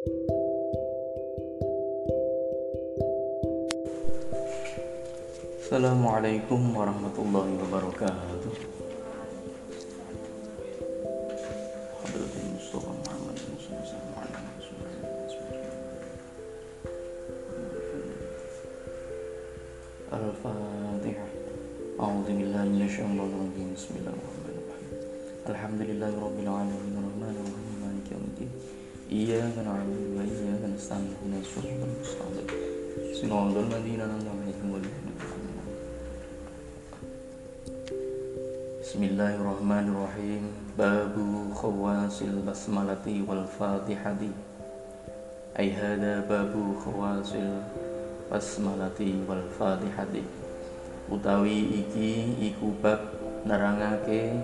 Assalamualaikum warahmatullahi wabarakatuh. Al-Fatihah. A'udzu billahi. Bismillahirrahmanirrahim. Alhamdulillahi rabbil alamin arrahmanir rahim maliki yaumiddin. Ihdinas siratal mustaqim. Siratal ladzina an'amta 'alaihim ghairil maghdubi 'alaihim Bismillahirrahmanirrahim. Babu khawasil basmalati wal fatihati. Ay hada babu khawasil basmalati wal fatihati. Utawi iki iku bab nerangake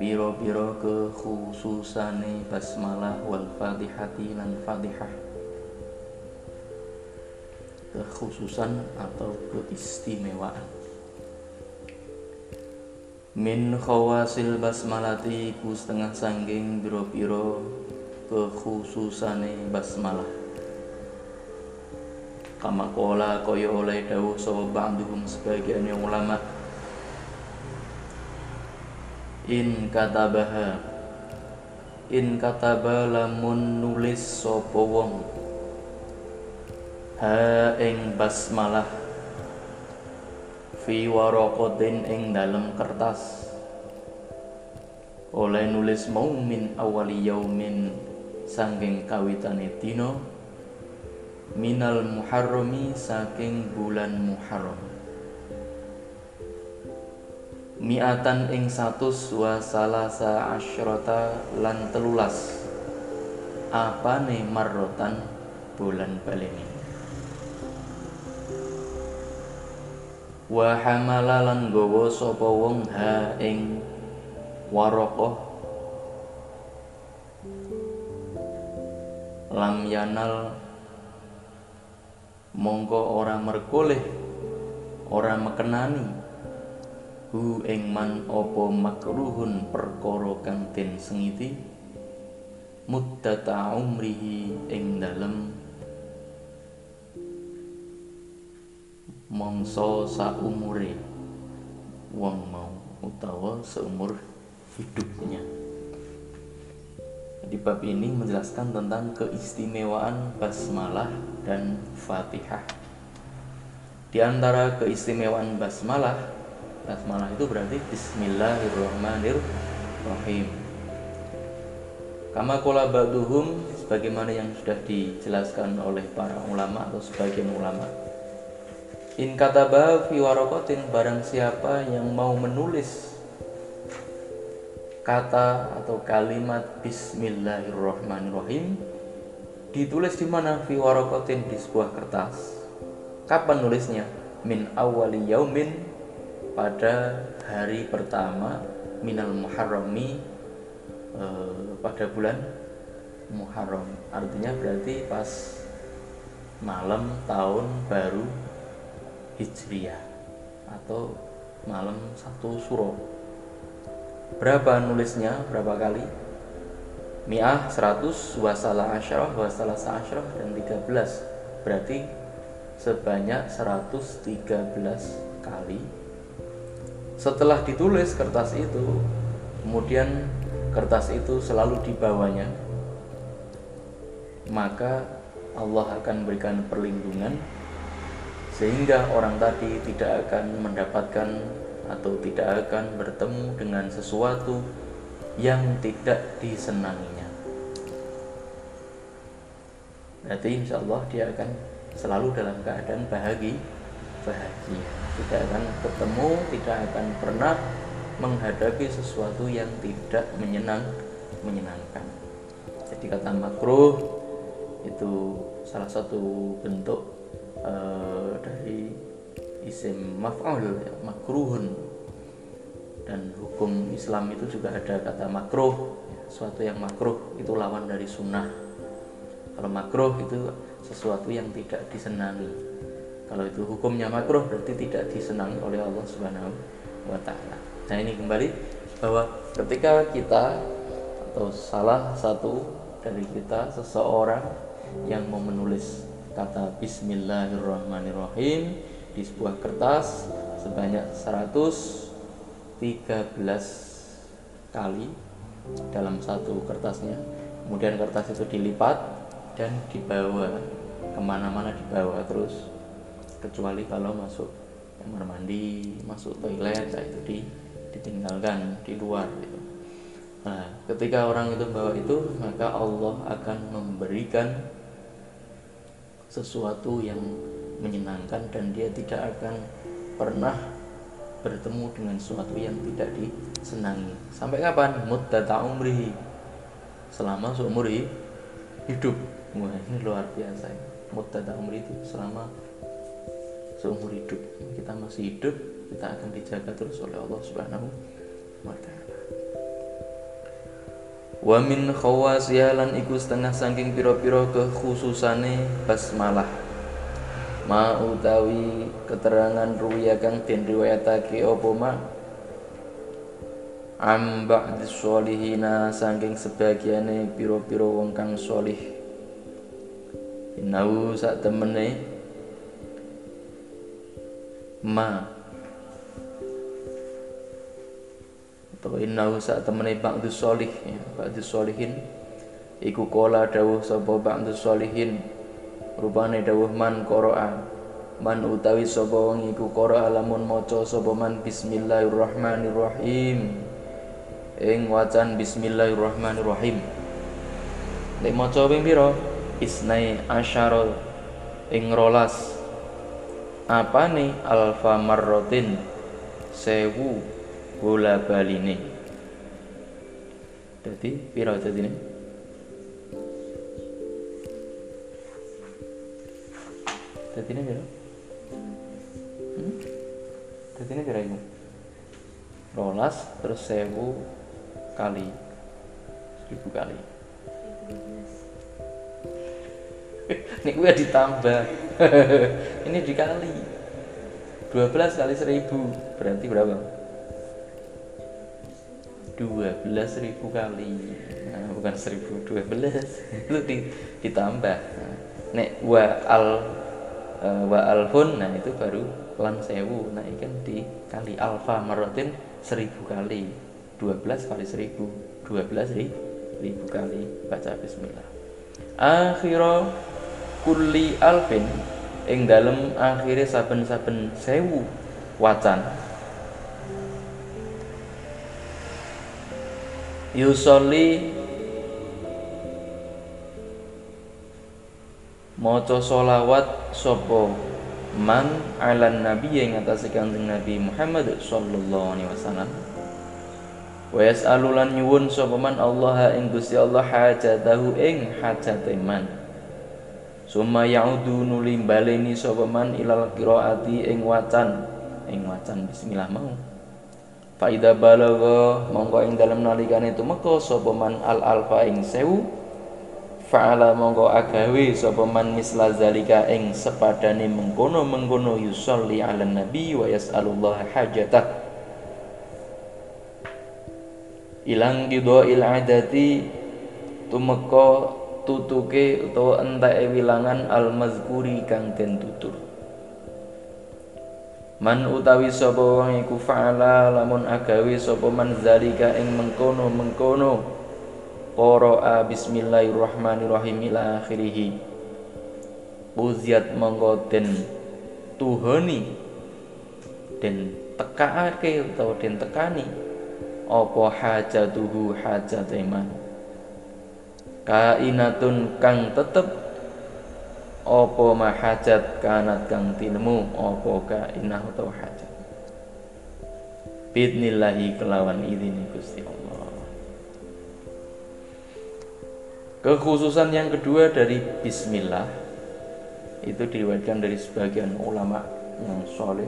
Biro-biro kekhususane basmalah wal fatihati lan fatihah Kekhususan atau keistimewaan. Min khawasil basmalati ku setengah sangging biro-biro kekhususane basmalah. Kama kola kaya oleh dawuh ba'duhum sebagian yang ulama In katabaha. In kataba lamun nulis sapa wong. Ha ing basmalah. Fi warokotin ing dalam kertas. Oleh nulis mau min awali yaumin sangking kawitane dino minal muharrami saking bulan muharram miatan ing satus wa salasa asyrota lan telulas. Apane marrotan? Bulan baleni wa hamala lan gawa sapa wong ha ing waraqah lam yanal mongko ora merkoleh ora mekenani hu ing man apa makruhun perkara kang den sengiti muddata umrihi ing dalem mongso saumure wong mau utawa seumur hidupnya. Di bab ini menjelaskan tentang keistimewaan basmalah dan fatihah. Di antara keistimewaan basmalah, basmalah itu berarti Bismillahirrahmanirrahim. Kama kola ba'duhum sebagaimana yang sudah dijelaskan oleh para ulama atau sebagian ulama In kataba fi warokotin barang siapa yang mau menulis kata atau kalimat Bismillahirrahmanirrahim ditulis di mana fi warokotin di sebuah kertas. Kapan nulisnya? Min awali yaumin pada hari pertama minal muharrami eh, pada bulan Muharram. Artinya berarti pas malam tahun baru Hijriah atau malam satu suro. Berapa nulisnya? Berapa kali? Mi'ah 100 wasala asyarah wasala asyarah dan 13 berarti sebanyak 113 kali setelah ditulis kertas itu kemudian kertas itu selalu dibawanya maka Allah akan berikan perlindungan sehingga orang tadi tidak akan mendapatkan atau tidak akan bertemu dengan sesuatu yang tidak disenanginya. Berarti insya Allah dia akan selalu dalam keadaan bahagia, bahagia. Tidak akan bertemu, tidak akan pernah menghadapi sesuatu yang tidak menyenang, menyenangkan. Jadi kata makruh itu salah satu bentuk uh, dari isim maf'ul ya, makruhun dan hukum Islam itu juga ada kata makruh sesuatu yang makruh itu lawan dari sunnah kalau makruh itu sesuatu yang tidak disenangi kalau itu hukumnya makruh berarti tidak disenangi oleh Allah Subhanahu wa taala. Nah, ini kembali bahwa ketika kita atau salah satu dari kita seseorang yang mau menulis kata Bismillahirrahmanirrahim di sebuah kertas sebanyak 113 kali dalam satu kertasnya kemudian kertas itu dilipat dan dibawa ke mana-mana dibawa terus kecuali kalau masuk kamar mandi masuk toilet nah itu di, ditinggalkan di luar gitu. nah ketika orang itu bawa itu maka Allah akan memberikan sesuatu yang menyenangkan dan dia tidak akan pernah bertemu dengan sesuatu yang tidak disenangi. Sampai kapan? Muddata umri selama seumur hidup. Wah ini luar biasa muddata umri itu selama seumur hidup. Kita masih hidup kita akan dijaga terus oleh Allah Subhanahu wa taala. Wa min khawasiyalan iku setengah saking pira-pira kekhususane basmalah. Ma utawi keterangan ruya kang den riwayatake apa ma am ba'di sholihina saking sebagiane pira-pira wong kang sholih. Inau sak temene ma. Atau innahu sak temene ba'du sholih ya ba'du sholihin iku kola dawuh sapa ba'du sholihin rupane dawuh man qara'a man utawi sapa wong iku qara'a lamun maca sapa man bismillahirrahmanirrahim. Ing wacan bismillahirrahmanirrahim. Nek maca ping pira? Isnai asyara ing rolas apa nih? Alfa marrotin. Sewu bola baline. Jadi piro jadi ini jadi ini piro? Hmm? jadi ini piro ini rolas terus sewu kali. Seribu kali. Ini gue ditambah ini dikali. 12 kali 1000 berarti berapa? 12 ribu kali. Nah, bukan 1012 itu ditambah. Nah, nek wa al uh, wa alfun nah itu baru lan sewu. Nah ini kan dikali alfa marotin 1000 kali. 12 kali 1000 12 ribu kali. Baca bismillah. Akhirah kulli alfin ing dalem akhire saben-saben sewu wacan. Yusoli maca solawat sopo man ala nabi yang atas kanjeng Nabi Muhammad sallallahu alaihi wasallam. Wa yas'alulan nyuwun sapa man Allah ing Gusti Allah hajatahu ing hajate man Suma yaudu nuli baleni sapa man ilal qiraati ing wacan. Ing wacan bismillah mau. Fa idza balagha mongko ing dalem nalikane tumeka sapa man al alfa ing sewu. Fa'ala mongko agawe sapa man misla zalika ing sepadane mengkono-mengkono yusolli ala nabi wa yas'alullah hajatah. Ilang kido il adati tumeka tutuke utawa entake wilangan al mazkuri kang den tutur. Man utawi sapa wong iku fa'ala lamun agawe sapa man zalika ing mengkono-mengkono qara'a bismillahirrahmanirrahim ila akhirih. Uziat mongko den tuhoni den tekaake utawa den tekani apa hajatuhu hajat iman kainatun kang tetep. Opo mahajat kanat kang tinemu opo kainah atau hajat? Bidnillahi kelawan izin Gusti Allah. Kekhususan yang kedua dari Bismillah itu diriwayatkan dari sebagian ulama yang soleh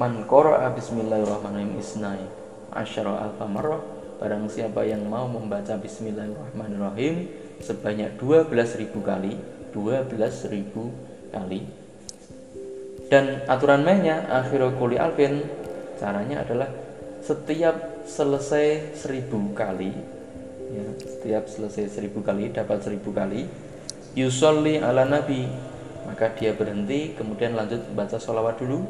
man qara'a bismillahirrahmanirrahim isnai asyara alfa marrah Barang siapa yang mau membaca Bismillahirrahmanirrahim sebanyak 12.000 kali, 12.000 kali. Dan aturan mainnya akhirul kuli alfin caranya adalah setiap selesai seribu kali ya, setiap selesai seribu kali dapat seribu kali yusolli ala nabi maka dia berhenti kemudian lanjut baca sholawat dulu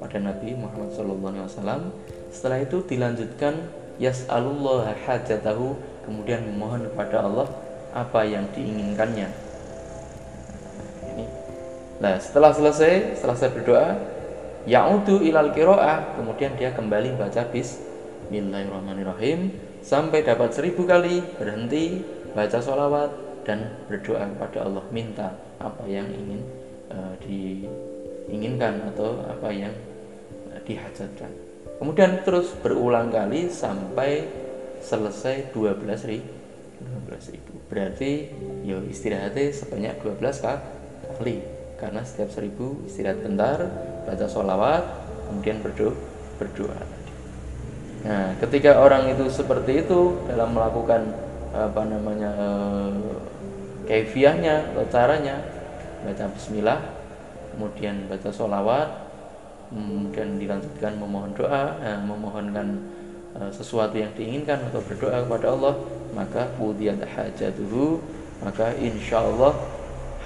pada Nabi Muhammad SAW setelah itu dilanjutkan yas'alullah hajatahu kemudian memohon kepada Allah apa yang diinginkannya. Nah setelah selesai setelah saya berdoa ya'udu ilal kiro'ah kemudian dia kembali baca bismillahirrahmanirrahim sampai dapat seribu kali berhenti baca sholawat dan berdoa kepada Allah minta apa yang ingin uh, diinginkan atau apa yang uh, dihajatkan kemudian terus berulang kali sampai selesai 12 ribu. 12 ribu. Berarti yo istirahatnya sebanyak 12 kali. Karena setiap seribu istirahat bentar baca sholawat kemudian berdoa berdoa nah ketika orang itu seperti itu dalam melakukan apa namanya eh, kefiahnya atau caranya baca bismillah kemudian baca sholawat kemudian dilanjutkan memohon doa eh, memohonkan eh, sesuatu yang diinginkan atau berdoa kepada Allah maka hajat hajatuhu maka insya Allah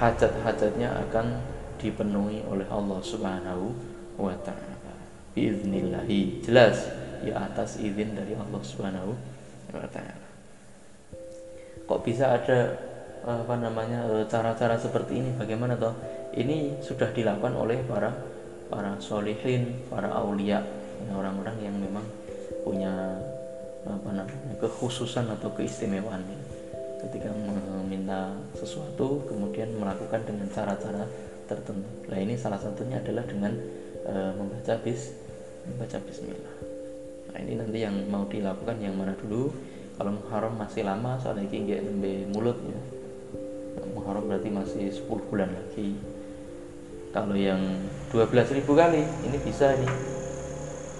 hajat-hajatnya akan dipenuhi oleh Allah Subhanahu wa taala. Biiznillahi. Jelas ya atas izin dari Allah Subhanahu wa taala kok bisa ada apa namanya e, cara-cara seperti ini bagaimana toh ini sudah dilakukan oleh para para solihin para aulia orang-orang yang memang punya apa namanya kekhususan atau keistimewaan ya. ketika meminta sesuatu kemudian melakukan dengan cara-cara tertentu. Nah ini salah satunya adalah dengan e, membaca bis membaca Bismillah. Nah ini nanti yang mau dilakukan yang mana dulu kalau Muharram masih lama soalnya ini nggak mulut ya Muharram berarti masih 10 bulan lagi kalau yang 12.000 kali ini bisa ini.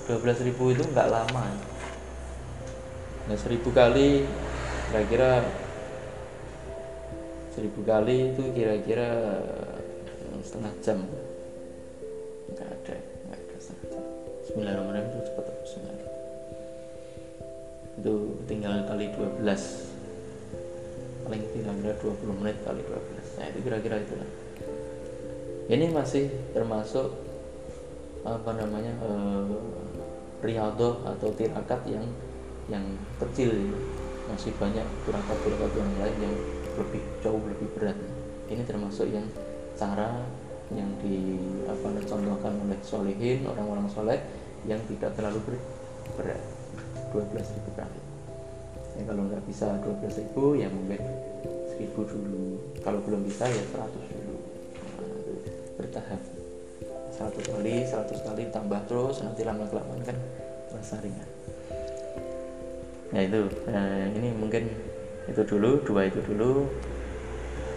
12.000 itu nggak lama nah 1000 kali kira-kira 1000 kali itu kira-kira setengah jam. Nggak ada nggak ada setengah jam. Bismillahirrahmanirrahim itu cepat Bismillahirrahmanirrahim itu tinggal kali 12 paling kira-kira 20 menit kali 12 nah itu kira-kira itu lah ini masih termasuk apa namanya eh, riado atau tirakat yang yang kecil masih banyak tirakat-tirakat yang lain yang lebih jauh lebih berat. Ini termasuk yang cara yang di apa contohkan oleh solehin orang-orang soleh yang tidak terlalu berat. 12.000 kali. Ya kalau nggak bisa 12.000 ya mungkin 1000 dulu. Kalau belum bisa ya 100 dulu nah, bertahap 100 kali 100 kali tambah terus nanti lama kelamaan kan terasa ringan. Ya itu nah, ini mungkin itu dulu dua itu dulu.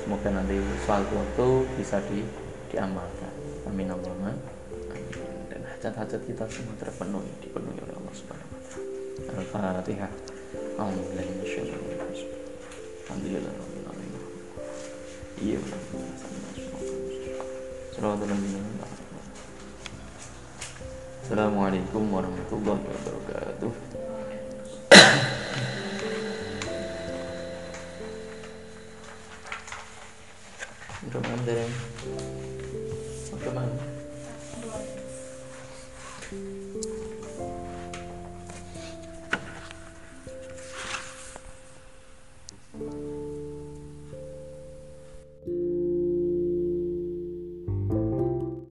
Semoga nanti suatu waktu bisa di diamalkan. Amin Allahumma. Dan hajat-hajat kita semua terpenuhi dipenuhi oleh Allah Subhanahu Al-Fatihah. Alhamdulillah Iya Assalamualaikum warahmatullahi wabarakatuh. Udah mana?